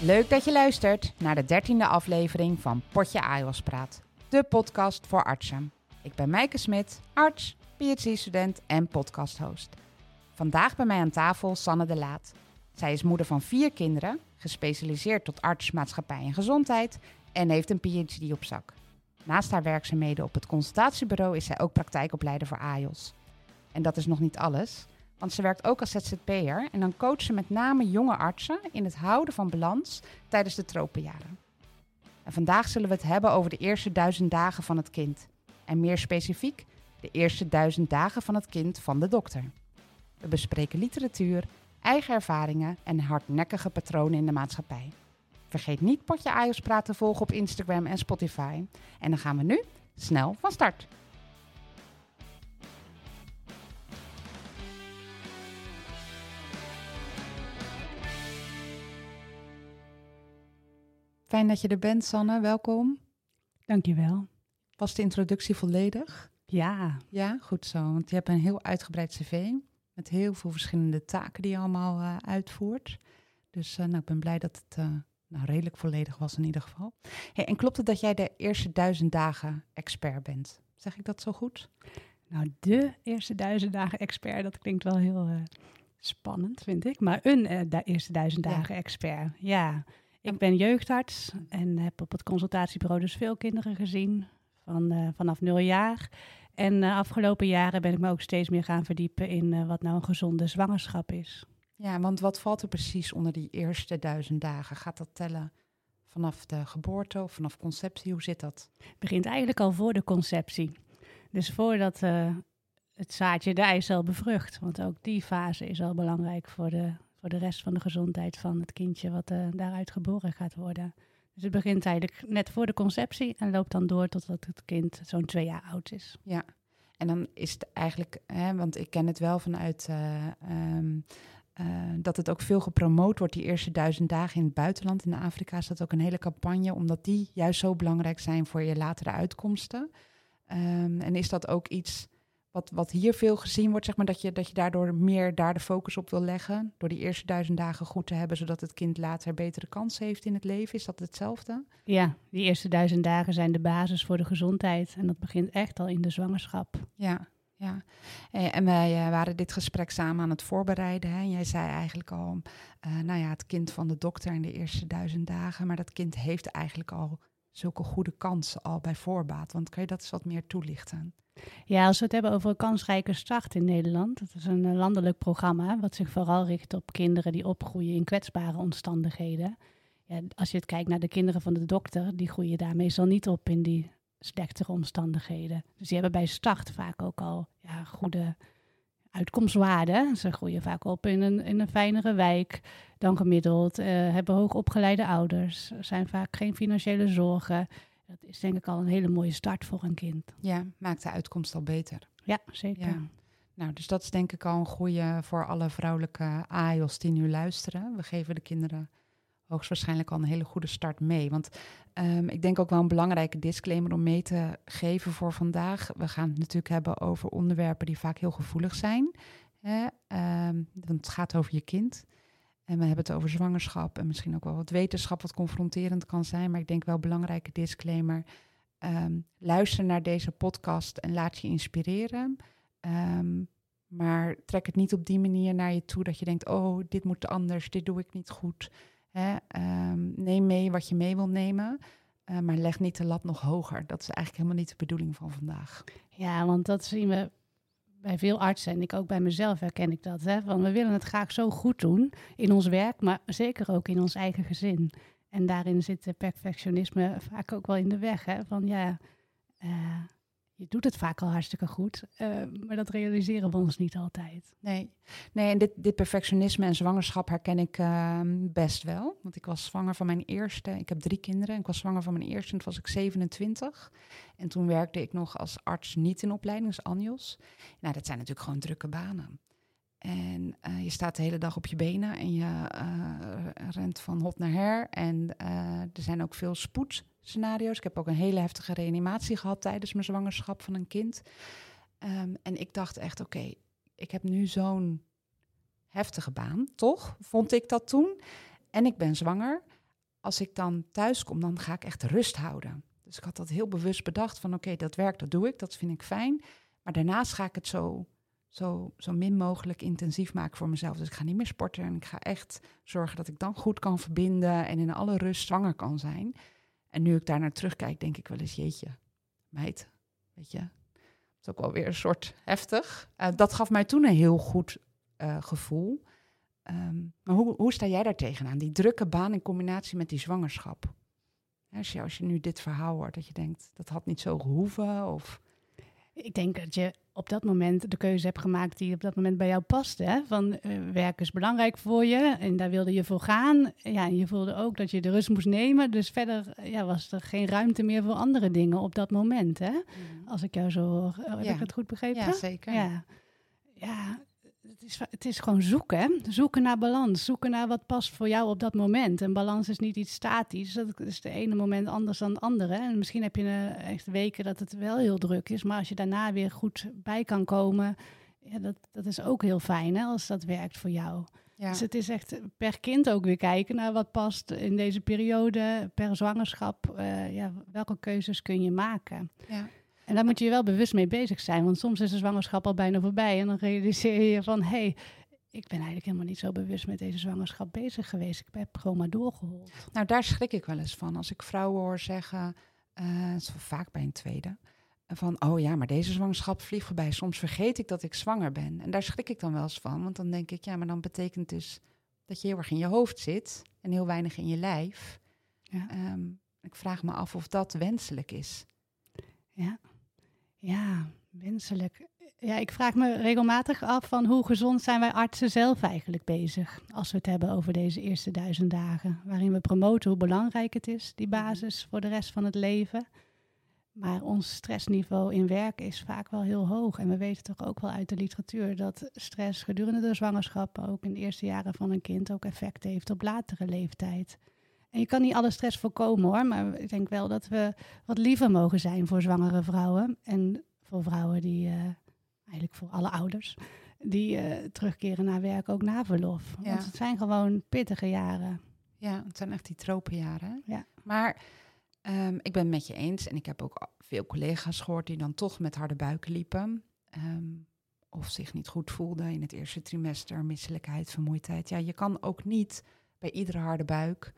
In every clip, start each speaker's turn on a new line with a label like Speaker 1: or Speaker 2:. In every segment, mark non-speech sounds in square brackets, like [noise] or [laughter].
Speaker 1: Leuk dat je luistert naar de dertiende aflevering van Potje AIOS Praat, de podcast voor artsen. Ik ben Mijke Smit, arts, PhD-student en podcasthost. Vandaag bij mij aan tafel Sanne de Laat. Zij is moeder van vier kinderen, gespecialiseerd tot arts, maatschappij en gezondheid en heeft een PhD op zak. Naast haar werkzaamheden op het consultatiebureau is zij ook praktijkopleider voor AIOS. En dat is nog niet alles, want ze werkt ook als ZZP'er en dan coacht ze met name jonge artsen in het houden van balans tijdens de tropenjaren. En vandaag zullen we het hebben over de eerste duizend dagen van het kind. En meer specifiek, de eerste duizend dagen van het kind van de dokter. We bespreken literatuur, eigen ervaringen en hardnekkige patronen in de maatschappij. Vergeet niet Potje Ajos Praat te volgen op Instagram en Spotify. En dan gaan we nu snel van start. Fijn dat je er bent, Sanne. Welkom.
Speaker 2: Dankjewel.
Speaker 1: Was de introductie volledig?
Speaker 2: Ja.
Speaker 1: Ja, goed zo. Want je hebt een heel uitgebreid cv met heel veel verschillende taken die je allemaal uh, uitvoert. Dus uh, nou, ik ben blij dat het uh, nou, redelijk volledig was in ieder geval. Hey, en klopt het dat jij de eerste duizend dagen expert bent? Zeg ik dat zo goed?
Speaker 2: Nou, de eerste duizend dagen expert, dat klinkt wel heel spannend, vind ik. Maar een de eerste duizend dagen ja. expert, ja. Ik ben jeugdarts en heb op het consultatiebureau dus veel kinderen gezien, van, uh, vanaf nul jaar. En de uh, afgelopen jaren ben ik me ook steeds meer gaan verdiepen in uh, wat nou een gezonde zwangerschap is.
Speaker 1: Ja, want wat valt er precies onder die eerste duizend dagen? Gaat dat tellen vanaf de geboorte of vanaf conceptie? Hoe zit dat?
Speaker 2: Het begint eigenlijk al voor de conceptie. Dus voordat het zaadje de eicel bevrucht. Want ook die fase is al belangrijk voor de, voor de rest van de gezondheid van het kindje wat uh, daaruit geboren gaat worden. Dus het begint eigenlijk net voor de conceptie en loopt dan door totdat het kind zo'n twee jaar oud is.
Speaker 1: Ja, en dan is het eigenlijk, hè, want ik ken het wel vanuit uh, um, uh, dat het ook veel gepromoot wordt, die eerste duizend dagen in het buitenland. In Afrika is dat ook een hele campagne, omdat die juist zo belangrijk zijn voor je latere uitkomsten. Um, en is dat ook iets wat, wat hier veel gezien wordt, zeg maar, dat je, dat je daardoor meer daar de focus op wil leggen, door die eerste duizend dagen goed te hebben, zodat het kind later betere kansen heeft in het leven? Is dat hetzelfde?
Speaker 2: Ja, die eerste duizend dagen zijn de basis voor de gezondheid en dat begint echt al in de zwangerschap.
Speaker 1: Ja, ja. En wij uh, waren dit gesprek samen aan het voorbereiden. Hè? En jij zei eigenlijk al, uh, nou ja, het kind van de dokter in de eerste duizend dagen, maar dat kind heeft eigenlijk al zulke goede kansen al bij voorbaat. Want kan je dat eens wat meer toelichten?
Speaker 2: Ja, als we het hebben over een kansrijke start in Nederland. Dat is een landelijk programma wat zich vooral richt op kinderen die opgroeien in kwetsbare omstandigheden. Ja, als je het kijkt naar de kinderen van de dokter, die groeien daar meestal niet op in die slechtere omstandigheden. Dus die hebben bij start vaak ook al ja, goede uitkomstwaarden. Ze groeien vaak op in een, in een fijnere wijk dan gemiddeld, uh, hebben hoogopgeleide ouders, zijn vaak geen financiële zorgen. Dat is denk ik al een hele mooie start voor een kind.
Speaker 1: Ja, maakt de uitkomst al beter.
Speaker 2: Ja, zeker. Ja.
Speaker 1: Nou, dus dat is denk ik al een goede voor alle vrouwelijke AIOS die nu luisteren. We geven de kinderen hoogstwaarschijnlijk al een hele goede start mee. Want um, ik denk ook wel een belangrijke disclaimer om mee te geven voor vandaag. We gaan het natuurlijk hebben over onderwerpen die vaak heel gevoelig zijn. Hè? Um, want het gaat over je kind. En we hebben het over zwangerschap en misschien ook wel wat wetenschap wat confronterend kan zijn. Maar ik denk wel een belangrijke disclaimer. Um, luister naar deze podcast en laat je inspireren. Um, maar trek het niet op die manier naar je toe dat je denkt, oh, dit moet anders, dit doe ik niet goed. Hè? Um, neem mee wat je mee wil nemen, uh, maar leg niet de lat nog hoger. Dat is eigenlijk helemaal niet de bedoeling van vandaag.
Speaker 2: Ja, want dat zien we bij veel artsen en ik ook bij mezelf herken ik dat. Hè? Van we willen het graag zo goed doen in ons werk, maar zeker ook in ons eigen gezin. En daarin zit perfectionisme vaak ook wel in de weg. Hè? Van ja, uh, je doet het vaak al hartstikke goed, uh, maar dat realiseren we ons niet altijd.
Speaker 1: Nee, nee en dit, dit perfectionisme en zwangerschap herken ik uh, best wel. Want ik was zwanger van mijn eerste, ik heb drie kinderen, en ik was zwanger van mijn eerste en toen was ik 27. En toen werkte ik nog als arts niet in opleiding, ANJOS. Nou, dat zijn natuurlijk gewoon drukke banen. En uh, je staat de hele dag op je benen en je uh, rent van hot naar her. En uh, er zijn ook veel spoedscenario's. Ik heb ook een hele heftige reanimatie gehad tijdens mijn zwangerschap van een kind. Um, en ik dacht echt, oké, ik heb nu zo'n heftige baan, toch? Vond ik dat toen. En ik ben zwanger. als ik dan thuis kom, dan ga ik echt rust houden. Dus ik had dat heel bewust bedacht van oké, dat werkt, dat doe ik, dat vind ik fijn. Maar daarnaast ga ik het zo, zo, zo min mogelijk intensief maken voor mezelf. Dus ik ga niet meer sporten en ik ga echt zorgen dat ik dan goed kan verbinden en in alle rust zwanger kan zijn. En nu ik daar naar terugkijk, denk ik wel eens, jeetje, meid, weet je, het is ook wel weer een soort heftig. Uh, dat gaf mij toen een heel goed uh, gevoel. Um, maar hoe, hoe sta jij daar tegenaan? Die drukke baan in combinatie met die zwangerschap. Als je, als je nu dit verhaal hoort, dat je denkt, dat had niet zo gehoeven? Of...
Speaker 2: Ik denk dat je op dat moment de keuze hebt gemaakt die op dat moment bij jou past. Hè? Van uh, werk is belangrijk voor je en daar wilde je voor gaan. Ja, en je voelde ook dat je de rust moest nemen. Dus verder ja, was er geen ruimte meer voor andere dingen op dat moment. Hè? Mm. Als ik jou zo hoor. Heb ja. ik het goed begrepen?
Speaker 1: Ja, zeker.
Speaker 2: Ja, ja het is, het is gewoon zoeken, hè? zoeken naar balans, zoeken naar wat past voor jou op dat moment. En balans is niet iets statisch, dat is de ene moment anders dan het andere. En misschien heb je uh, echt weken dat het wel heel druk is, maar als je daarna weer goed bij kan komen, ja, dat, dat is ook heel fijn hè, als dat werkt voor jou. Ja. Dus het is echt per kind ook weer kijken naar wat past in deze periode, per zwangerschap. Uh, ja, welke keuzes kun je maken? Ja. En daar moet je wel bewust mee bezig zijn. Want soms is de zwangerschap al bijna voorbij. En dan realiseer je van, hé, hey, ik ben eigenlijk helemaal niet zo bewust met deze zwangerschap bezig geweest. Ik heb gewoon maar doorgehold.
Speaker 1: Nou, daar schrik ik wel eens van. Als ik vrouwen hoor zeggen, uh, vaak bij een tweede, van, oh ja, maar deze zwangerschap vliegt voorbij. Soms vergeet ik dat ik zwanger ben. En daar schrik ik dan wel eens van. Want dan denk ik, ja, maar dan betekent dus dat je heel erg in je hoofd zit en heel weinig in je lijf. Ja. Um, ik vraag me af of dat wenselijk is.
Speaker 2: Ja. Ja, wenselijk. Ja, ik vraag me regelmatig af van hoe gezond zijn wij artsen zelf eigenlijk bezig als we het hebben over deze eerste duizend dagen, waarin we promoten hoe belangrijk het is, die mhm. basis voor de rest van het leven. Maar ons stressniveau in werk is vaak wel heel hoog. En we weten toch ook wel uit de literatuur dat stress gedurende de zwangerschap, ook in de eerste jaren van een kind, ook effect heeft op latere leeftijd. En je kan niet alle stress voorkomen hoor, maar ik denk wel dat we wat liever mogen zijn voor zwangere vrouwen. En voor vrouwen die, uh, eigenlijk voor alle ouders, die uh, terugkeren naar werk ook na verlof. Ja. Want het zijn gewoon pittige jaren.
Speaker 1: Ja, het zijn echt die tropenjaren. Ja. Maar um, ik ben het met je eens en ik heb ook veel collega's gehoord die dan toch met harde buiken liepen. Um, of zich niet goed voelden in het eerste trimester, misselijkheid, vermoeidheid. Ja, je kan ook niet bij iedere harde buik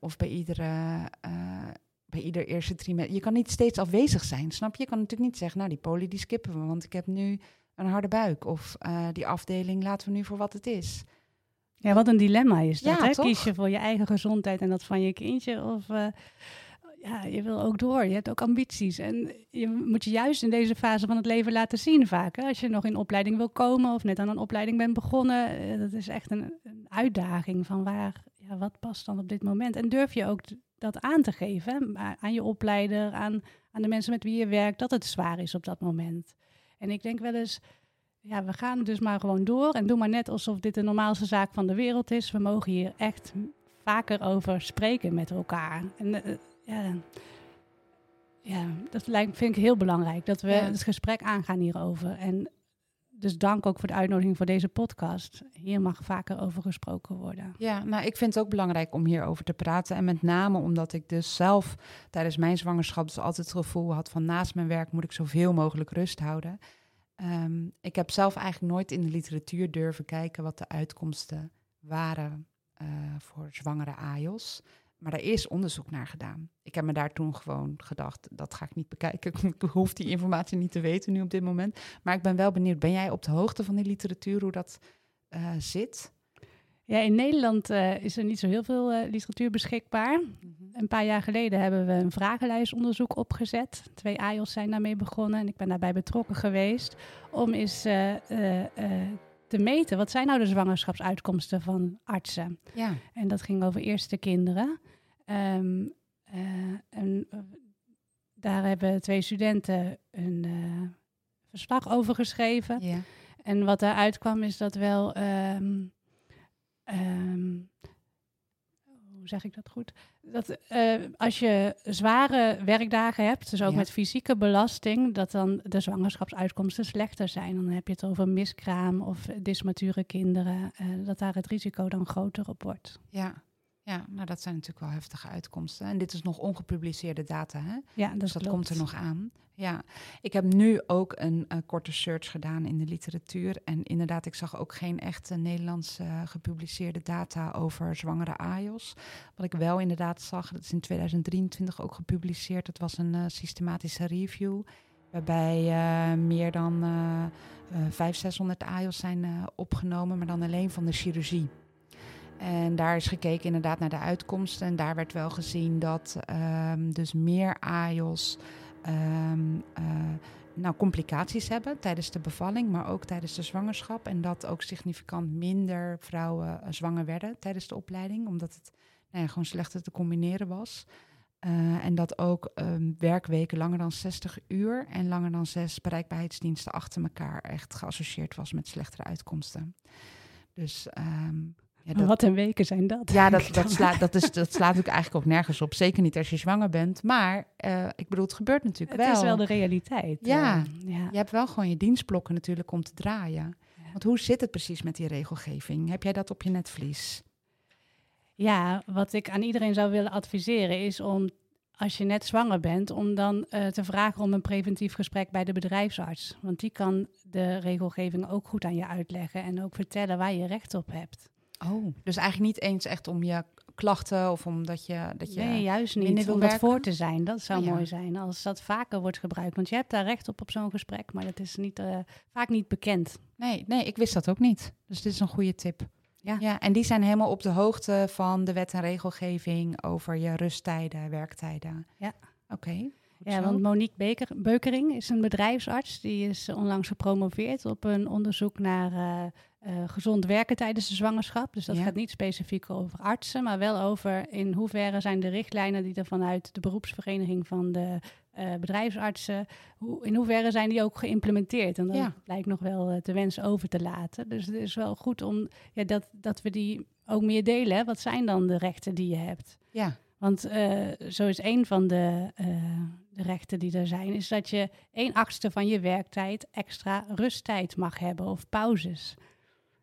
Speaker 1: of bij iedere, uh, bij ieder eerste trimester. Je kan niet steeds afwezig zijn, snap je? Je kan natuurlijk niet zeggen, nou die poli die skippen we, want ik heb nu een harde buik. Of uh, die afdeling laten we nu voor wat het is.
Speaker 2: Ja, wat een dilemma is dat, ja, hè? Kies je voor je eigen gezondheid en dat van je kindje? Of uh, ja, je wil ook door, je hebt ook ambities. En je moet je juist in deze fase van het leven laten zien vaak. Hè? Als je nog in opleiding wil komen of net aan een opleiding bent begonnen. Dat is echt een, een uitdaging van waar ja, wat past dan op dit moment? En durf je ook dat aan te geven aan je opleider, aan, aan de mensen met wie je werkt, dat het zwaar is op dat moment. En ik denk wel eens, ja, we gaan dus maar gewoon door en doe maar net alsof dit de normaalste zaak van de wereld is. We mogen hier echt vaker over spreken met elkaar. En uh, ja, ja, dat lijkt, vind ik heel belangrijk, dat we het gesprek aangaan hierover. En dus dank ook voor de uitnodiging voor deze podcast. Hier mag vaker over gesproken worden.
Speaker 1: Ja, nou, ik vind het ook belangrijk om hierover te praten. En met name omdat ik dus zelf tijdens mijn zwangerschap dus altijd het gevoel had van naast mijn werk moet ik zoveel mogelijk rust houden. Um, ik heb zelf eigenlijk nooit in de literatuur durven kijken wat de uitkomsten waren uh, voor zwangere AIOS. Maar er is onderzoek naar gedaan. Ik heb me daar toen gewoon gedacht, dat ga ik niet bekijken. [laughs] Ik hoef die informatie niet te weten nu op dit moment. Maar ik ben wel benieuwd, ben jij op de hoogte van die literatuur, hoe dat uh, zit?
Speaker 2: Ja, in Nederland uh, is er niet zo heel veel uh, literatuur beschikbaar. Mm -hmm. Een paar jaar geleden hebben we een vragenlijstonderzoek opgezet. Twee AIOS zijn daarmee begonnen en ik ben daarbij betrokken geweest om eens te meten. Wat zijn nou de zwangerschapsuitkomsten van artsen? Ja. En dat ging over eerste kinderen. Um, uh, en uh, daar hebben twee studenten een uh, verslag over geschreven. Ja. En wat daaruit kwam is dat wel, um, um, hoe zeg ik dat goed? Dat als je zware werkdagen hebt, dus ook ja. met fysieke belasting, dat dan de zwangerschapsuitkomsten slechter zijn. Dan heb je het over miskraam of dysmature kinderen, dat daar het risico dan groter op wordt.
Speaker 1: Ja. Ja, nou dat zijn natuurlijk wel heftige uitkomsten. En dit is nog ongepubliceerde data, hè?
Speaker 2: Ja, dat
Speaker 1: dus dat
Speaker 2: klopt.
Speaker 1: komt er nog aan. Ja, ik heb nu ook een, eh, korte search gedaan in de literatuur. En inderdaad, ik zag ook geen echte Nederlandse eh, gepubliceerde data over zwangere AIOS. Wat ik wel inderdaad zag, dat is in 2023 ook gepubliceerd. Het was een eh, systematische review. Waarbij meer dan eh eh 500, 600 AIOS zijn opgenomen, maar dan alleen van de chirurgie. En daar is gekeken inderdaad naar de uitkomsten. En daar werd wel gezien dat ehm, dus meer AIOS ehm, eh, nou, complicaties hebben tijdens de bevalling, maar ook tijdens de zwangerschap. En dat ook significant minder vrouwen eh, zwanger werden tijdens de opleiding, omdat het nou ja, gewoon slechter te combineren was. Eh, en dat ook ehm, werkweken langer dan 60 uur en langer dan zes bereikbaarheidsdiensten achter elkaar echt geassocieerd was met slechtere uitkomsten. Dus ja, dat,
Speaker 2: Wat een weken zijn dat.
Speaker 1: ja, dat, [laughs] dat, slaat, dat, is, dat slaat natuurlijk eigenlijk ook nergens op. Zeker niet als je zwanger bent. Maar eh, ik bedoel, het gebeurt natuurlijk
Speaker 2: Het
Speaker 1: wel.
Speaker 2: is wel de realiteit.
Speaker 1: Ja.
Speaker 2: eh, ja.
Speaker 1: Je hebt wel gewoon je dienstblokken natuurlijk om te draaien.
Speaker 2: Ja.
Speaker 1: Want hoe zit het precies met die regelgeving? Heb jij dat op je netvlies?
Speaker 2: Ja, wat ik aan iedereen zou willen adviseren is om, als je net zwanger bent, om dan eh, te vragen om een preventief gesprek bij de bedrijfsarts. Want die kan de regelgeving ook goed aan je uitleggen en ook vertellen waar je recht op hebt.
Speaker 1: Oh. Dus eigenlijk niet eens echt om je klachten of omdat je... Dat je
Speaker 2: nee, juist niet. Om dat voor te zijn, dat zou
Speaker 1: Oh, ja.
Speaker 2: mooi zijn als dat vaker wordt gebruikt. Want je hebt daar recht op op zo'n gesprek, maar dat is niet, eh, vaak niet bekend.
Speaker 1: Nee, nee, ik wist dat ook niet. Dus dit is een goede tip.
Speaker 2: Ja.
Speaker 1: ja. En die zijn helemaal op de hoogte van de wet en regelgeving over je rusttijden, werktijden.
Speaker 2: Ja.
Speaker 1: Oké.
Speaker 2: Ja, want Monique Beker, Beukering is een bedrijfsarts. Die is eh, onlangs gepromoveerd op een onderzoek naar eh, eh, gezond werken tijdens de zwangerschap. Dus dat
Speaker 1: Ja.
Speaker 2: gaat niet specifiek over artsen, maar wel over in hoeverre zijn de richtlijnen die er vanuit de beroepsvereniging van de bedrijfsartsen, hoe, in hoeverre zijn die ook geïmplementeerd? En dat
Speaker 1: Ja.
Speaker 2: lijkt nog wel te wens over te laten. Dus het is wel goed om ja, dat, dat we die ook meer delen. Hè. Wat zijn dan de rechten die je hebt?
Speaker 1: Ja,
Speaker 2: Want zo is een van de, de rechten die er zijn, is dat je een achtste van je werktijd extra rusttijd mag hebben of pauzes.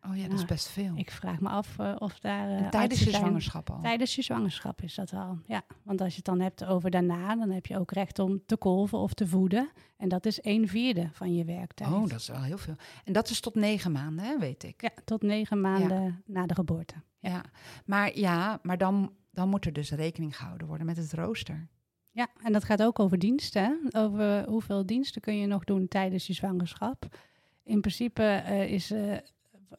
Speaker 1: oh ja, dat is
Speaker 2: Ja.
Speaker 1: best veel.
Speaker 2: Ik vraag me af eh, of daar. eh,
Speaker 1: En tijdens je
Speaker 2: zijn-
Speaker 1: zwangerschap al.
Speaker 2: Tijdens je zwangerschap is dat al. Ja, want als je het dan hebt over daarna, dan heb je ook recht om te kolven of te voeden. En dat is een vierde van je werktijd.
Speaker 1: Oh, dat is wel heel veel. En dat is tot negen maanden, hè, weet ik.
Speaker 2: Ja, tot negen maanden na de geboorte.
Speaker 1: Ja. Maar ja, maar dan, dan moet er dus rekening gehouden worden met het rooster.
Speaker 2: Ja, en dat gaat ook over diensten. Over hoeveel diensten kun je nog doen tijdens je zwangerschap. In principe eh, is, eh,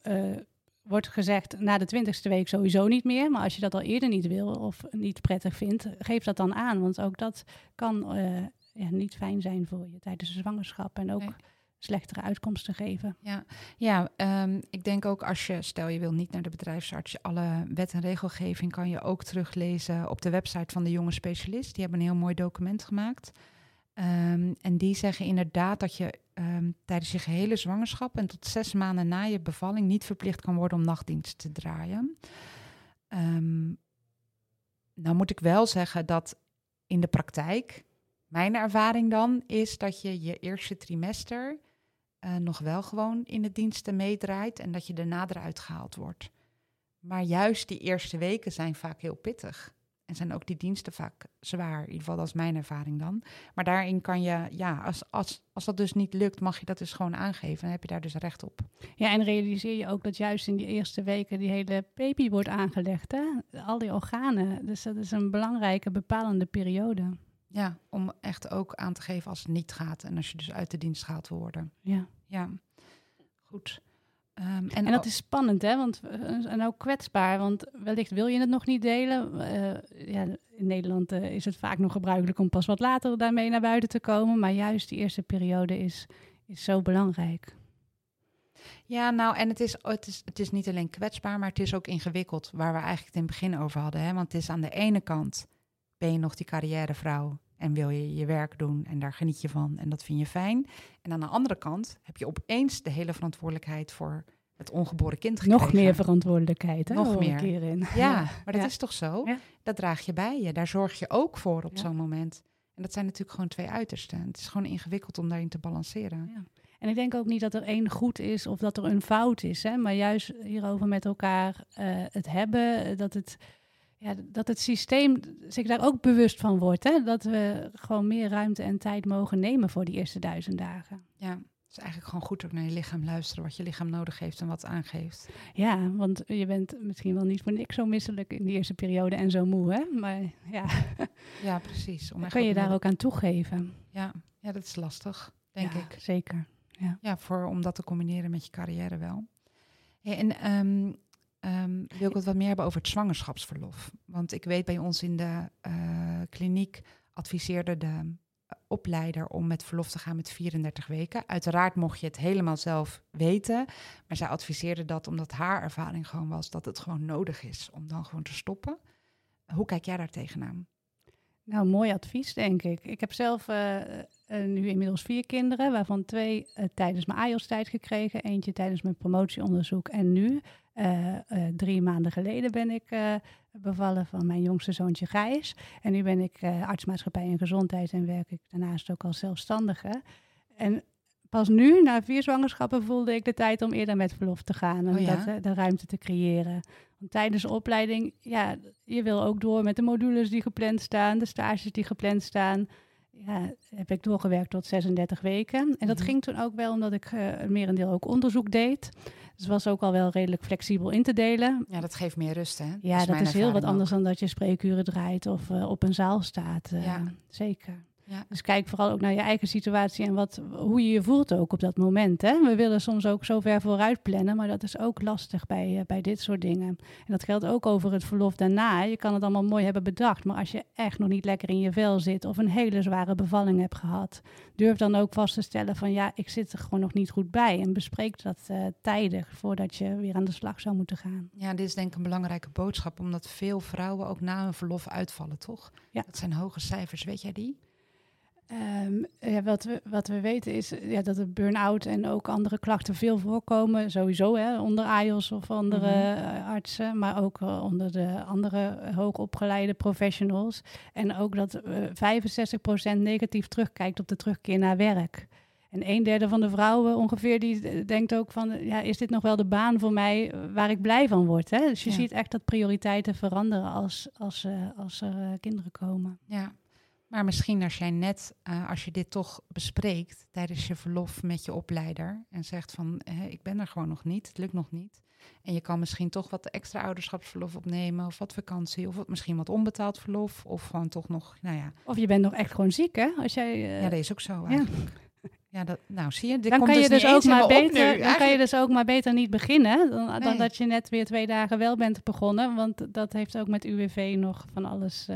Speaker 2: eh, wordt gezegd na de twintigste week sowieso niet meer. Maar als je dat al eerder niet wil of niet prettig vindt, geef dat dan aan. Want ook dat kan ja, niet fijn zijn voor je tijdens de zwangerschap. En ook. Slechtere uitkomsten geven.
Speaker 1: Ja, ja ehm, ik denk ook als je, stel je wil niet naar de bedrijfsarts, alle wet en regelgeving kan je ook teruglezen op de website van de jonge specialist. Die hebben een heel mooi document gemaakt. Ehm, en die zeggen inderdaad dat je ehm, tijdens je gehele zwangerschap en tot zes maanden na je bevalling niet verplicht kan worden om nachtdienst te draaien. Nou moet ik wel zeggen dat in de praktijk, mijn ervaring dan, is dat je je eerste trimester eh, nog wel gewoon in de diensten meedraait en dat je daarna eruit gehaald wordt. Maar juist die eerste weken zijn vaak heel pittig. En zijn ook die diensten vaak zwaar. In ieder geval, dat is mijn ervaring dan. Maar daarin kan je, ja, als, als, als dat dus niet lukt, mag je dat dus gewoon aangeven. Dan heb je daar dus recht op.
Speaker 2: Ja, en realiseer je ook dat juist in die eerste weken die hele baby wordt aangelegd. Hè? Al die organen. Dus dat is een belangrijke bepalende periode.
Speaker 1: Ja, om echt ook aan te geven als het niet gaat. En als je dus uit de dienst wil worden.
Speaker 2: Ja.
Speaker 1: Ja, goed. Ehm, en
Speaker 2: En dat is spannend, hè? Want, en ook kwetsbaar, want wellicht wil je het nog niet delen. Eh, ja, in Nederland eh, is het vaak nog gebruikelijk om pas wat later daarmee naar buiten te komen. Maar juist die eerste periode is, is zo belangrijk.
Speaker 1: Ja, nou, en het is, het, is, het is niet alleen kwetsbaar, maar het is ook ingewikkeld, waar we eigenlijk het in het begin over hadden. Hè? Want het is aan de ene kant, ben je nog die carrièrevrouw en wil je je werk doen en daar geniet je van en dat vind je fijn. En aan de andere kant heb je opeens de hele verantwoordelijkheid voor het ongeboren kind gekregen.
Speaker 2: Nog meer verantwoordelijkheid, hè?
Speaker 1: Nog meer.
Speaker 2: hierin.
Speaker 1: Ja, [laughs] maar dat
Speaker 2: Ja.
Speaker 1: is toch zo?
Speaker 2: Ja.
Speaker 1: Dat draag je bij je. Daar zorg je ook voor op
Speaker 2: Ja.
Speaker 1: zo'n moment. En dat zijn natuurlijk gewoon twee uitersten. Het is gewoon ingewikkeld om daarin te balanceren.
Speaker 2: Ja. En ik denk ook niet dat er één goed is of dat er een fout is. Hè? Maar juist hierover met elkaar eh, het hebben, eh, dat het ja, dat het systeem zich daar ook bewust van wordt. Hè? Dat we gewoon meer ruimte en tijd mogen nemen voor die eerste duizend dagen.
Speaker 1: Ja, het is eigenlijk gewoon goed ook naar je lichaam luisteren, wat je lichaam nodig heeft en wat aangeeft.
Speaker 2: Ja, want je bent misschien wel niet voor niks zo misselijk in die eerste periode en zo moe, hè? Maar ja,
Speaker 1: Ja, precies. Om
Speaker 2: dan
Speaker 1: echt
Speaker 2: kun je daar ook aan toegeven.
Speaker 1: Ja, ja, dat is lastig, denk
Speaker 2: Ja,
Speaker 1: ik.
Speaker 2: Zeker.
Speaker 1: Ja, voor, om dat te combineren met je carrière wel. En ehm, ehm, wil ik het wat meer hebben over het zwangerschapsverlof. Want ik weet bij ons in de eh, kliniek adviseerde de eh, opleider om met verlof te gaan met 34 weken. Uiteraard mocht je het helemaal zelf weten. Maar zij adviseerde dat omdat haar ervaring gewoon was dat het gewoon nodig is om dan gewoon te stoppen. Hoe kijk jij daar tegenaan?
Speaker 2: Nou, mooi advies, denk ik. Ik heb zelf eh, eh, nu inmiddels vier kinderen, waarvan twee eh, tijdens mijn AIOS-tijd gekregen. Eentje tijdens mijn promotieonderzoek. En nu, drie maanden geleden, ben ik bevallen van mijn jongste zoontje Gijs. En nu ben ik artsmaatschappij en gezondheid en werk ik daarnaast ook als zelfstandige. En pas nu, na vier zwangerschappen, voelde ik de tijd om eerder met verlof te gaan. En
Speaker 1: Oh ja?
Speaker 2: dat, eh, de ruimte te creëren. Want tijdens de opleiding, ja, je wil ook door met de modules die gepland staan, de stages die gepland staan. Ja, heb ik doorgewerkt tot 36 weken. En dat
Speaker 1: Mhm.
Speaker 2: ging toen ook wel omdat ik eh een merendeel ook onderzoek deed. Dus was ook al wel redelijk flexibel in te delen.
Speaker 1: Ja, dat geeft meer rust, hè?
Speaker 2: Ja, dat is heel wat anders
Speaker 1: ook.
Speaker 2: dan dat je spreekuren draait of eh, op een zaal staat.
Speaker 1: Ja.
Speaker 2: Zeker.
Speaker 1: Ja.
Speaker 2: Dus kijk vooral ook naar je eigen situatie en wat, hoe je je voelt ook op dat moment. Hè? We willen soms ook zo ver vooruit plannen, maar dat is ook lastig bij, eh, bij dit soort dingen. En dat geldt ook over het verlof daarna. Je kan het allemaal mooi hebben bedacht, maar als je echt nog niet lekker in je vel zit of een hele zware bevalling hebt gehad, durf dan ook vast te stellen van ja, ik zit er gewoon nog niet goed bij. En bespreek dat eh, tijdig voordat je weer aan de slag zou moeten gaan.
Speaker 1: Ja, dit is denk ik een belangrijke boodschap, omdat veel vrouwen ook na een verlof uitvallen, toch?
Speaker 2: Ja.
Speaker 1: Dat zijn hoge cijfers, weet jij die?
Speaker 2: Ehm, ja, wat, we, wat we weten is eh, ja, dat de burn-out en ook andere klachten veel voorkomen. Sowieso hè, onder AIOS of andere
Speaker 1: Mhm.
Speaker 2: eh, artsen, maar ook eh, onder de andere hoogopgeleide professionals. En ook dat eh 65% negatief terugkijkt op de terugkeer naar werk. En een derde van de vrouwen ongeveer die denkt ook van, ja, is dit nog wel de baan voor mij waar ik blij van word? Hè? Dus je
Speaker 1: Ja.
Speaker 2: ziet echt dat prioriteiten veranderen als, als, als er kinderen komen.
Speaker 1: Ja. Maar misschien als jij net, eh, als je dit toch bespreekt tijdens je verlof met je opleider en zegt van, eh, ik ben er gewoon nog niet, het lukt nog niet. En je kan misschien toch wat extra ouderschapsverlof opnemen of wat vakantie of wat, misschien wat onbetaald verlof of gewoon toch nog, nou ja,
Speaker 2: Of je bent nog echt gewoon ziek, hè? Als jij, eh,
Speaker 1: ja, dat is ook zo eigenlijk. Ja, dat, nou zie je, dit
Speaker 2: dan
Speaker 1: komt
Speaker 2: kan je
Speaker 1: dus
Speaker 2: dus
Speaker 1: niet
Speaker 2: ook maar
Speaker 1: nu.
Speaker 2: beter, dan kan je dus ook maar beter niet beginnen dan, dan
Speaker 1: Nee.
Speaker 2: dat je net weer twee dagen wel bent begonnen, want dat heeft ook met UWV nog van alles.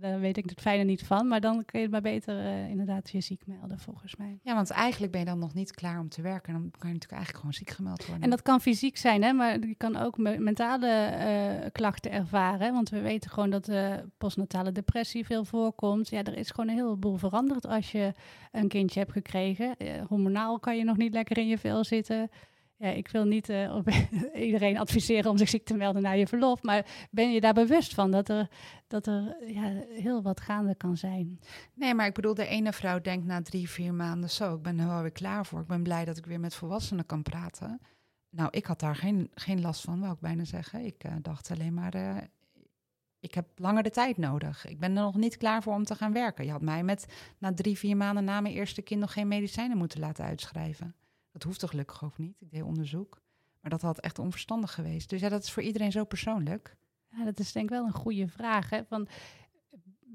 Speaker 2: Daar weet ik het fijne niet van, maar dan kun je maar beter eh, inderdaad je ziek melden volgens mij.
Speaker 1: Ja, want eigenlijk ben je dan nog niet klaar om te werken. Dan kan je natuurlijk eigenlijk gewoon ziek gemeld worden.
Speaker 2: En dat kan fysiek zijn, hè, maar je kan ook me- mentale eh, klachten ervaren. Want we weten gewoon dat eh, postnatale depressie veel voorkomt. Ja, er is gewoon een heleboel veranderd als je een kindje hebt gekregen. Hormonaal kan je nog niet lekker in je vel zitten. Ja, ik wil niet eh, [laughs] iedereen adviseren om zich ziek te melden na je verlof. Maar ben je daar bewust van dat er, dat er ja, heel wat gaande kan zijn?
Speaker 1: Nee, maar ik bedoel, de ene vrouw denkt na drie, vier maanden zo, ik ben er wel weer klaar voor. Ik ben blij dat ik weer met volwassenen kan praten. Nou, ik had daar geen, geen last van, wou ik bijna zeggen. Ik eh, dacht alleen maar, eh, ik heb langer de tijd nodig. Ik ben er nog niet klaar voor om te gaan werken. Je had mij met na drie, vier maanden na mijn eerste kind nog geen medicijnen moeten laten uitschrijven. Dat hoefde gelukkig ook niet. Ik deed onderzoek. Maar dat had echt onverstandig geweest. Dus ja, dat is voor iedereen zo persoonlijk.
Speaker 2: Ja, dat is denk ik wel een goede vraag. Hè? Van,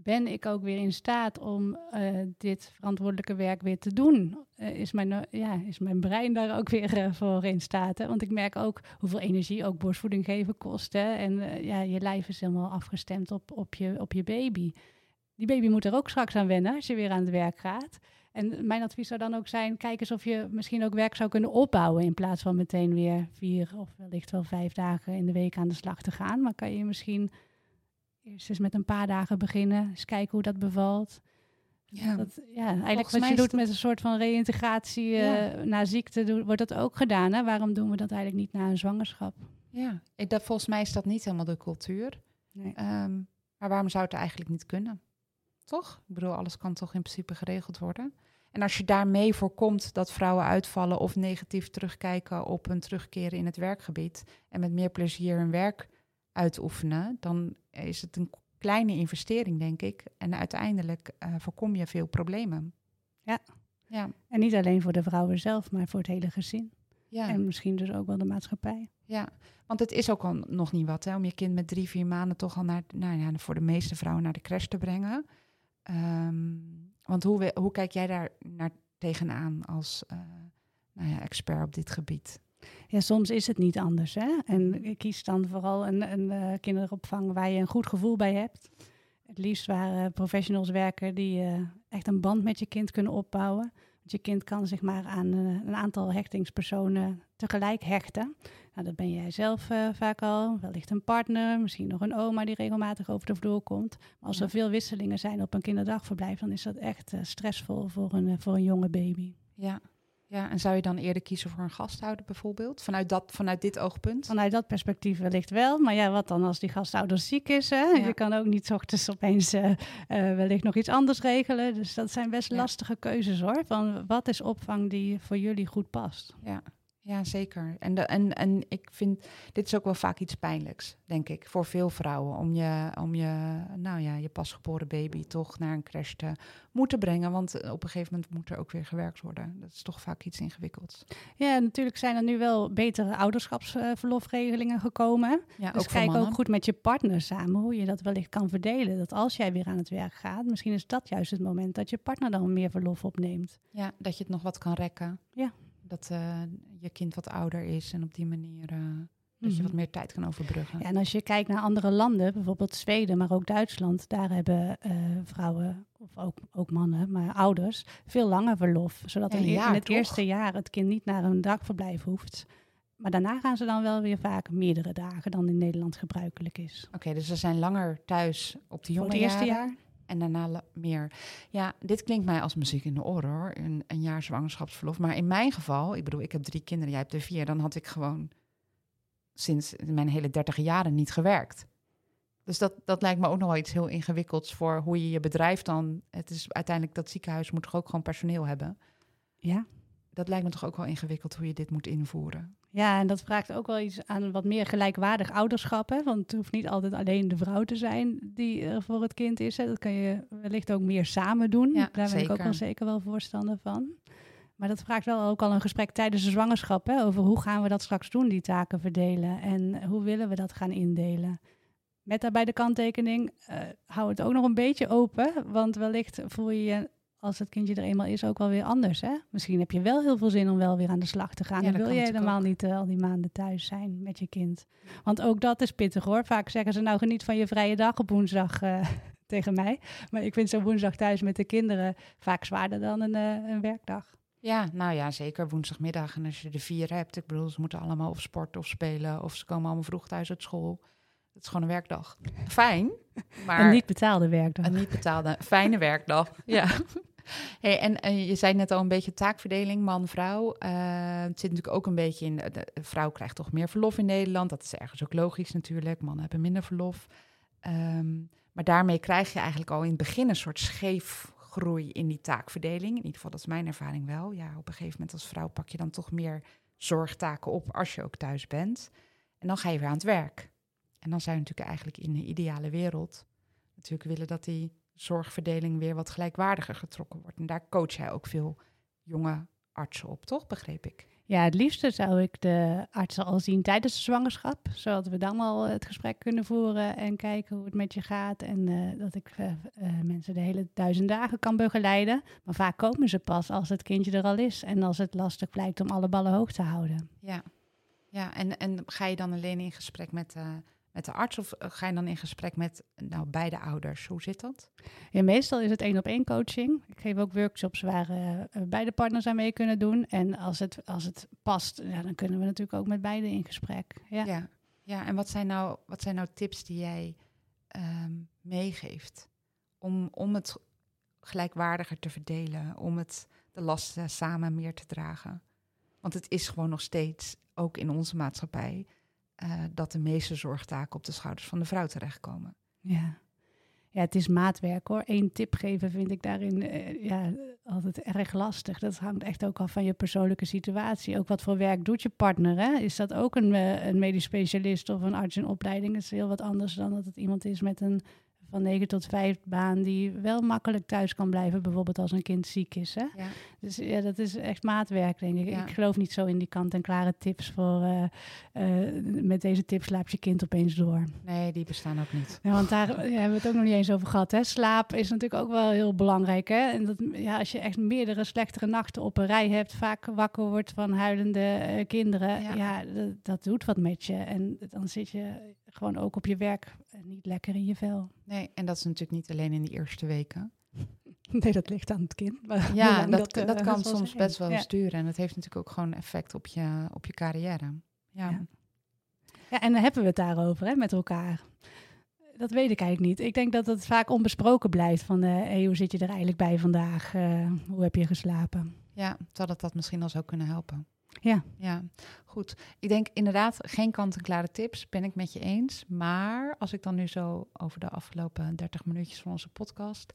Speaker 2: ben ik ook weer in staat om eh, dit verantwoordelijke werk weer te doen? Eh, is, mijn, eh, ja, is mijn brein daar ook weer voor in staat? Hè? Want ik merk ook hoeveel energie ook borstvoeding geven kost. Hè? En ja, je lijf is helemaal afgestemd op, op, je, op je baby. Die baby moet er ook straks aan wennen als je weer aan het werk gaat. En mijn advies zou dan ook zijn: kijk eens of je misschien ook werk zou kunnen opbouwen. In plaats van meteen weer vier of wellicht wel vijf dagen in de week aan de slag te gaan. Maar kan je misschien eerst eens met een paar dagen beginnen. Eens kijken hoe dat bevalt.
Speaker 1: Ja.
Speaker 2: Dat, ja, eigenlijk
Speaker 1: Volgens
Speaker 2: wat je doet
Speaker 1: dat-
Speaker 2: met een soort van reïntegratie eh,
Speaker 1: Ja.
Speaker 2: na ziekte, wordt dat ook gedaan. Hè? Waarom doen we dat eigenlijk niet na een zwangerschap?
Speaker 1: Ja, ik, dat, volgens mij is dat niet helemaal de cultuur.
Speaker 2: Nee.
Speaker 1: Ehm, maar waarom zou het eigenlijk niet kunnen? Toch? Ik bedoel, alles kan toch in principe geregeld worden? En als je daarmee voorkomt dat vrouwen uitvallen of negatief terugkijken op hun terugkeren in het werkgebied en met meer plezier hun werk uitoefenen, dan is het een kleine investering, denk ik. En uiteindelijk uh, voorkom je veel problemen.
Speaker 2: Ja.
Speaker 1: ja.
Speaker 2: En niet alleen voor de vrouwen zelf, maar voor het hele gezin.
Speaker 1: Ja.
Speaker 2: En misschien dus ook wel de maatschappij.
Speaker 1: Ja, want het is ook al nog niet wat hè, om je kind met drie, vier maanden toch al naar, nou ja, voor de meeste vrouwen naar de crash te brengen. Ehm, want hoe, hoe kijk jij daar naar tegenaan als uh, nou ja, expert op dit gebied?
Speaker 2: Ja, soms is het niet anders. Hè? En ik kies dan vooral een, een uh, kinderopvang waar je een goed gevoel bij hebt. Het liefst waar professionals werken die uh, echt een band met je kind kunnen opbouwen. Want je kind kan zich maar aan een aantal hechtingspersonen tegelijk hechten. Nou, dat ben jij zelf vaak al. Wellicht een partner, misschien nog een oma die regelmatig over de vloer komt. Maar als er veel wisselingen zijn op een kinderdagverblijf, dan is dat echt stressvol voor een, voor een jonge baby.
Speaker 1: Ja, ja, en zou je dan eerder kiezen voor een gasthouder bijvoorbeeld? Vanuit, dat, vanuit dit oogpunt?
Speaker 2: Vanuit dat perspectief wellicht wel. Maar ja, wat dan als die gasthouder ziek is? Hè?
Speaker 1: Ja.
Speaker 2: Je kan ook niet ochtends opeens uh, uh, wellicht nog iets anders regelen. Dus dat zijn best
Speaker 1: Ja.
Speaker 2: lastige keuzes hoor. Van wat is opvang die voor jullie goed past?
Speaker 1: Ja, ja zeker. En, de, en, en ik vind, dit is ook wel vaak iets pijnlijks, denk ik, voor veel vrouwen. Om je, om je, nou ja, je pasgeboren baby toch naar een crash te moeten brengen. Want op een gegeven moment moet er ook weer gewerkt worden. Dat is toch vaak iets ingewikkelds.
Speaker 2: Ja, natuurlijk zijn er nu wel betere ouderschapsverlofregelingen gekomen.
Speaker 1: Ja,
Speaker 2: Dus
Speaker 1: ook
Speaker 2: kijk
Speaker 1: mannen.
Speaker 2: ook goed met je partner samen hoe je dat wellicht kan verdelen. Dat als jij weer aan het werk gaat, misschien is dat juist het moment dat je partner dan meer verlof opneemt.
Speaker 1: Ja, dat je het nog wat kan rekken.
Speaker 2: Ja.
Speaker 1: Dat eh, je kind wat ouder is en op die manier eh, dat je
Speaker 2: Mhm.
Speaker 1: wat meer tijd kan overbruggen.
Speaker 2: Ja, en als je kijkt naar andere landen, bijvoorbeeld Zweden, maar ook Duitsland, daar hebben eh, vrouwen, of ook, ook mannen, maar ouders, veel langer verlof. Zodat in,
Speaker 1: een jaar,
Speaker 2: in het
Speaker 1: toch?
Speaker 2: eerste jaar het kind niet naar een dagverblijf hoeft. Maar daarna gaan ze dan wel weer vaak meerdere dagen dan in Nederland gebruikelijk is.
Speaker 1: Oké, dus ze zijn langer thuis op de
Speaker 2: Voor
Speaker 1: jonge
Speaker 2: het eerste
Speaker 1: jaren
Speaker 2: jaar?
Speaker 1: En daarna meer. Ja, dit klinkt mij als muziek in de oren hoor, een, een jaar zwangerschapsverlof. Maar in mijn geval, ik bedoel, ik heb drie kinderen, jij hebt er vier, dan had ik gewoon sinds mijn hele dertig jaren niet gewerkt. Dus dat, dat lijkt me ook nog wel iets heel ingewikkelds voor hoe je je bedrijf dan... Het is uiteindelijk, dat ziekenhuis moet toch ook gewoon personeel hebben?
Speaker 2: Ja.
Speaker 1: Dat lijkt me toch ook wel ingewikkeld hoe je dit moet invoeren.
Speaker 2: Ja, en dat vraagt ook wel iets aan wat meer gelijkwaardig ouderschap. Hè? Want het hoeft niet altijd alleen de vrouw te zijn die er voor het kind is. Hè? Dat kan je wellicht ook meer samen doen.
Speaker 1: Ja,
Speaker 2: Daar ben ik ook wel zeker wel voorstander van. Maar dat vraagt wel ook al een gesprek tijdens de zwangerschap. Hè? Over hoe gaan we dat straks doen, die taken verdelen. En hoe willen we dat gaan indelen. Met daarbij de kanttekening, eh, hou het ook nog een beetje open. Want wellicht voel je je als het kindje er eenmaal is ook wel weer anders. Hè? Misschien heb je wel heel veel zin om wel weer aan de slag te gaan.
Speaker 1: Ja,
Speaker 2: wil je helemaal
Speaker 1: ook.
Speaker 2: niet eh, al die maanden thuis zijn met je kind. Want ook dat is pittig hoor. Vaak zeggen ze nou geniet van je vrije dag op woensdag eh, [laughs] tegen mij. Maar ik vind zo'n woensdag thuis met de kinderen vaak zwaarder dan een, eh, een werkdag.
Speaker 1: Ja, nou ja, zeker woensdagmiddag. En als je er vier hebt, ik bedoel, ze moeten allemaal of sporten of spelen... of ze komen allemaal vroeg thuis uit school. Het is gewoon een werkdag. Fijn, [laughs] maar...
Speaker 2: Een niet betaalde werkdag.
Speaker 1: Een niet betaalde, fijne werkdag. [laughs] Ja. En eh, je zei net al een beetje taakverdeling, man-vrouw. Eh, het zit natuurlijk ook een beetje in. De, de vrouw krijgt toch meer verlof in Nederland. Dat is ergens ook logisch natuurlijk. Mannen hebben minder verlof. Ehm, maar daarmee krijg je eigenlijk al in het begin een soort scheefgroei in die taakverdeling. In ieder geval, dat is mijn ervaring wel. Ja, op een gegeven moment als vrouw pak je dan toch meer zorgtaken op als je ook thuis bent. En dan ga je weer aan het werk. En dan zou je natuurlijk eigenlijk in de ideale wereld natuurlijk willen dat die zorgverdeling weer wat gelijkwaardiger getrokken wordt. En daar coach jij ook veel jonge artsen op, toch? Begreep ik.
Speaker 2: Ja, het liefste zou ik de artsen al zien tijdens de zwangerschap. Zodat we dan al het gesprek kunnen voeren en kijken hoe het met je gaat. En eh, dat ik eh, eh, mensen de hele duizend dagen kan begeleiden. Maar vaak komen ze pas als het kindje er al is. En als het lastig blijkt om alle ballen hoog te houden.
Speaker 1: Ja, ja en, en ga je dan alleen in gesprek met, met de arts of eh, ga je dan in gesprek met nou, beide ouders? Hoe zit dat?
Speaker 2: Ja, meestal is het één op één coaching. Ik geef ook workshops waar eh, eh, beide partners aan mee kunnen doen. En als het, als het past, ja, dan kunnen we natuurlijk ook met beide in gesprek. Ja.
Speaker 1: Ja, ja en wat zijn, nou, wat zijn nou tips die jij ehm, meegeeft om, om het gelijkwaardiger te verdelen, om het, de lasten samen meer te dragen? Want het is gewoon nog steeds, ook in onze maatschappij, eh, dat de meeste zorgtaken op de schouders van de vrouw terechtkomen.
Speaker 2: Ja. ja, het is maatwerk hoor. Eén tip geven vind ik daarin eh, ja, altijd erg lastig. Dat hangt echt ook af van je persoonlijke situatie. Ook wat voor werk doet je partner? Hè? Is dat ook een, eh, een medisch specialist of een arts in opleiding? Dat is heel wat anders dan dat het iemand is met een van 9 tot 5 baan die wel makkelijk thuis kan blijven, bijvoorbeeld als een kind ziek is. Hè? Ja. Dus ja, dat is echt maatwerk, denk ik. Ik geloof niet zo in die kant-en-klare tips voor uh, uh, met deze tips slaap je kind opeens door.
Speaker 1: Nee, die bestaan ook niet.
Speaker 2: Ja, want daar hebben we het ook nog niet eens over gehad. Hè? Slaap is natuurlijk ook wel heel belangrijk. Hè? En dat, ja, als je echt meerdere slechtere nachten op een rij hebt, vaak wakker wordt van huilende uh, kinderen, ja, ja dat, dat doet wat met je. En dan zit je gewoon ook op je werk niet lekker in je vel.
Speaker 1: Nee, en dat is natuurlijk niet alleen in die eerste weken. [laughs]
Speaker 2: Nee, dat ligt aan het kind.
Speaker 1: ja, dat, dat, dat, kan soms best wel sturen. En dat heeft natuurlijk ook gewoon effect op je, op je carrière. Ja.
Speaker 2: ja. ja en dan hebben we het daarover hè, met elkaar. Dat weet ik eigenlijk niet. Ik denk dat het vaak onbesproken blijft. Van, uh, hey, hoe zit je er eigenlijk bij vandaag? Uh, hoe heb je geslapen?
Speaker 1: Ja, zou dat dat misschien al zou kunnen helpen.
Speaker 2: Ja.
Speaker 1: Ja, goed. Ik denk inderdaad geen kant-en-klare tips, ben ik met je eens. Maar als ik dan nu zo over de afgelopen 30 minuutjes van onze podcast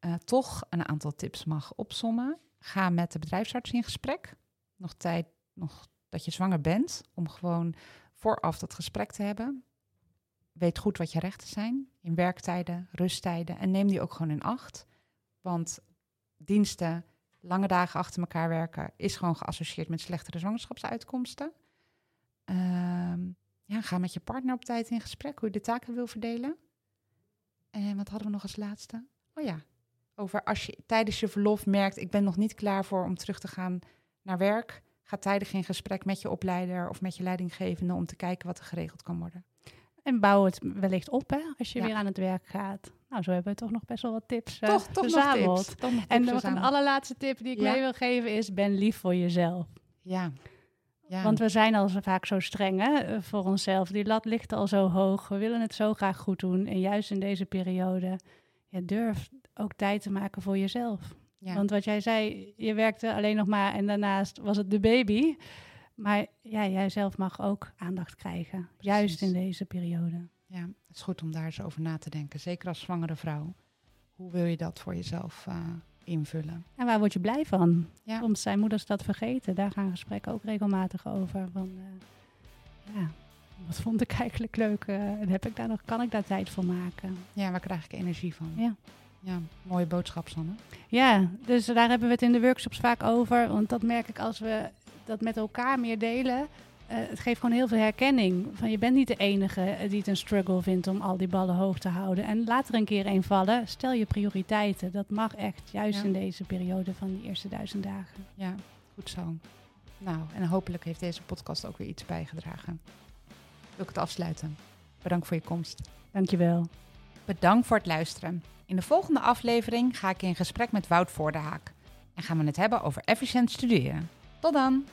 Speaker 1: uh, toch een aantal tips mag opsommen. Ga met de bedrijfsarts in gesprek. Nog tijd, nog dat je zwanger bent, om gewoon vooraf dat gesprek te hebben. Weet goed wat je rechten zijn in werktijden, rusttijden en neem die ook gewoon in acht. Want diensten lange dagen achter elkaar werken is gewoon geassocieerd met slechtere zwangerschapsuitkomsten. Ehm, ja, ga met je partner op tijd in gesprek hoe je de taken wil verdelen. En wat hadden we nog als laatste? Oh ja, over als je tijdens je verlof merkt, ik ben nog niet klaar voor om terug te gaan naar werk. Ga tijdig in gesprek met je opleider of met je leidinggevende om te kijken wat er geregeld kan worden.
Speaker 2: En bouw het wellicht op hè, als je weer aan het werk gaat. Nou, zo hebben we toch nog best wel wat tips uh,
Speaker 1: toch, toch verzameld. Nog tips. Toch nog
Speaker 2: en nog een allerlaatste tip die ik mee wil geven is, ben lief voor jezelf.
Speaker 1: Ja.
Speaker 2: ja. Want we zijn al zo vaak zo streng hè, eh, voor onszelf. Die lat ligt al zo hoog. We willen het zo graag goed doen. En juist in deze periode, ja, durf ook tijd te maken voor jezelf. Ja. Want wat jij zei, je werkte alleen nog maar en daarnaast was het de baby. Maar ja, jij zelf mag ook aandacht krijgen, juist in deze periode.
Speaker 1: Ja, het is goed om daar eens over na te denken. Zeker als zwangere vrouw. Hoe wil je dat voor jezelf uh, invullen?
Speaker 2: En waar word je blij van? Ja. Soms zijn moeders dat vergeten. Daar gaan gesprekken ook regelmatig over. Van, uh, ja, wat vond ik eigenlijk leuk? Uh, heb ik daar nog, kan ik daar tijd voor maken?
Speaker 1: Ja, waar krijg ik energie van?
Speaker 2: Ja.
Speaker 1: Ja, mooie boodschap, Sanne.
Speaker 2: Ja, dus daar hebben we het in de workshops vaak over. Want dat merk ik als we dat met elkaar meer delen. Uh, het geeft gewoon heel veel herkenning. Van je bent niet de enige die het een struggle vindt om al die ballen hoog te houden. En laat er een keer een vallen. Stel je prioriteiten. Dat mag echt, juist in deze periode van die eerste duizend dagen.
Speaker 1: Ja, goed zo. Nou, en hopelijk heeft deze podcast ook weer iets bijgedragen. Wil ik het afsluiten. Bedankt voor je komst.
Speaker 2: Dankjewel.
Speaker 1: Bedankt voor het luisteren. In de volgende aflevering ga ik in gesprek met Wout Voordehaak. En gaan we het hebben over efficiënt studeren. Tot dan!